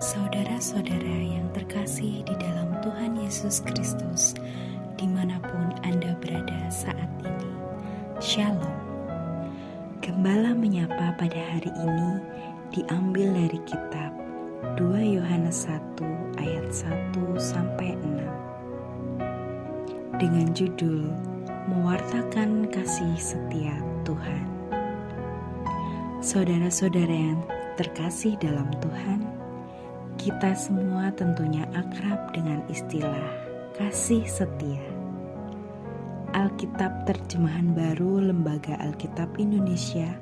Saudara-saudara yang terkasih di dalam Tuhan Yesus Kristus, di mana pun Anda berada saat ini, Shalom. Gembala menyapa pada hari ini diambil dari kitab 2 Yohanes 1 ayat 1 sampai 6 dengan judul Mewartakan Kasih Setia Tuhan. Saudara-saudara yang terkasih dalam Tuhan, kita semua tentunya akrab dengan istilah kasih setia. Alkitab Terjemahan Baru Lembaga Alkitab Indonesia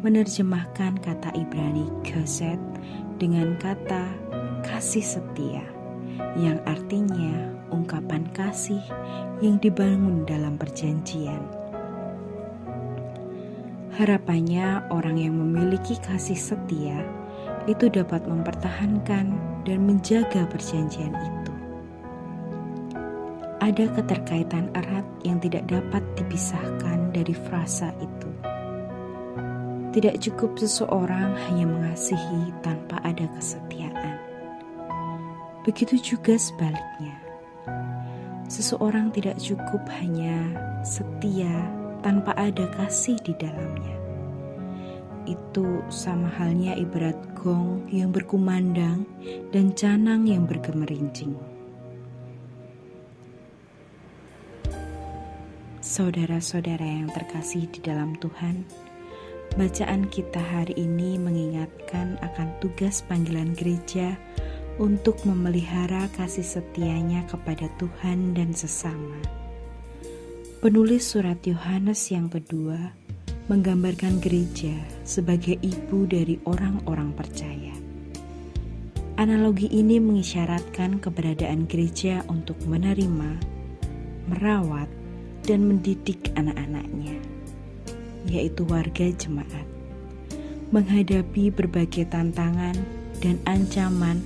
menerjemahkan kata Ibrani keset dengan kata kasih setia yang artinya ungkapan kasih yang dibangun dalam perjanjian. Harapannya orang yang memiliki kasih setia itu dapat mempertahankan dan menjaga perjanjian itu. Ada keterkaitan erat yang tidak dapat dipisahkan dari frasa itu. Tidak cukup seseorang hanya mengasihi tanpa ada kesetiaan. Begitu juga sebaliknya. Seseorang tidak cukup hanya setia tanpa ada kasih di dalamnya itu sama halnya ibarat gong yang berkumandang dan canang yang bergemerincing. Saudara-saudara yang terkasih di dalam Tuhan, bacaan kita hari ini mengingatkan akan tugas panggilan gereja untuk memelihara kasih setianya kepada Tuhan dan sesama. Penulis surat Yohanes yang kedua menggambarkan gereja sebagai ibu dari orang-orang percaya. Analogi ini mengisyaratkan keberadaan gereja untuk menerima, merawat, dan mendidik anak-anaknya, yaitu warga jemaat, menghadapi berbagai tantangan dan ancaman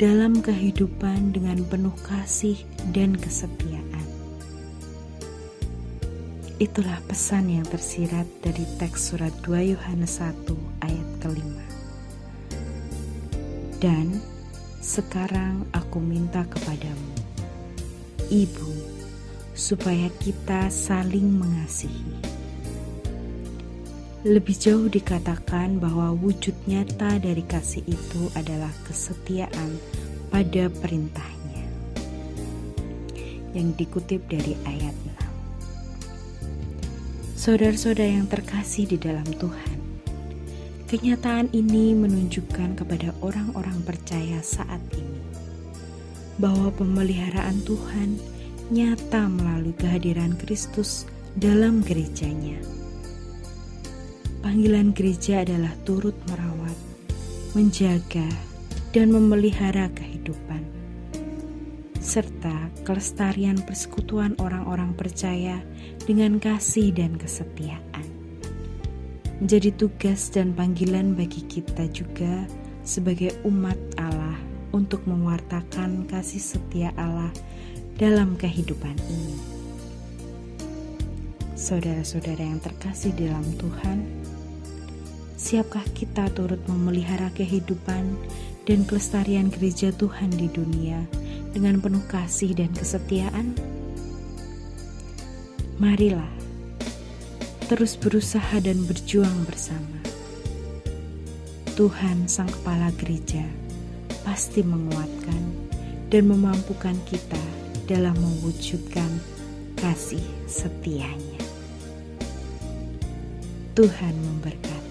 dalam kehidupan dengan penuh kasih dan kesetiaan. Itulah pesan yang tersirat dari teks surat 2 Yohanes 1 ayat kelima. Dan sekarang aku minta kepadamu, Ibu, supaya kita saling mengasihi. Lebih jauh dikatakan bahwa wujud nyata dari kasih itu adalah kesetiaan pada perintahnya. Yang dikutip dari ayat 6. Saudara-saudara yang terkasih di dalam Tuhan, kenyataan ini menunjukkan kepada orang-orang percaya saat ini bahwa pemeliharaan Tuhan nyata melalui kehadiran Kristus dalam gerejanya. Panggilan gereja adalah turut merawat, menjaga, dan memelihara kehidupan serta kelestarian persekutuan orang-orang percaya dengan kasih dan kesetiaan. Menjadi tugas dan panggilan bagi kita juga sebagai umat Allah untuk mewartakan kasih setia Allah dalam kehidupan ini. Saudara-saudara yang terkasih dalam Tuhan, siapkah kita turut memelihara kehidupan dan kelestarian gereja Tuhan di dunia? Dengan penuh kasih dan kesetiaan? Marilah terus berusaha dan berjuang bersama. Tuhan, Sang Kepala Gereja, pasti menguatkan dan memampukan kita dalam mewujudkan kasih setianya. Tuhan memberkati.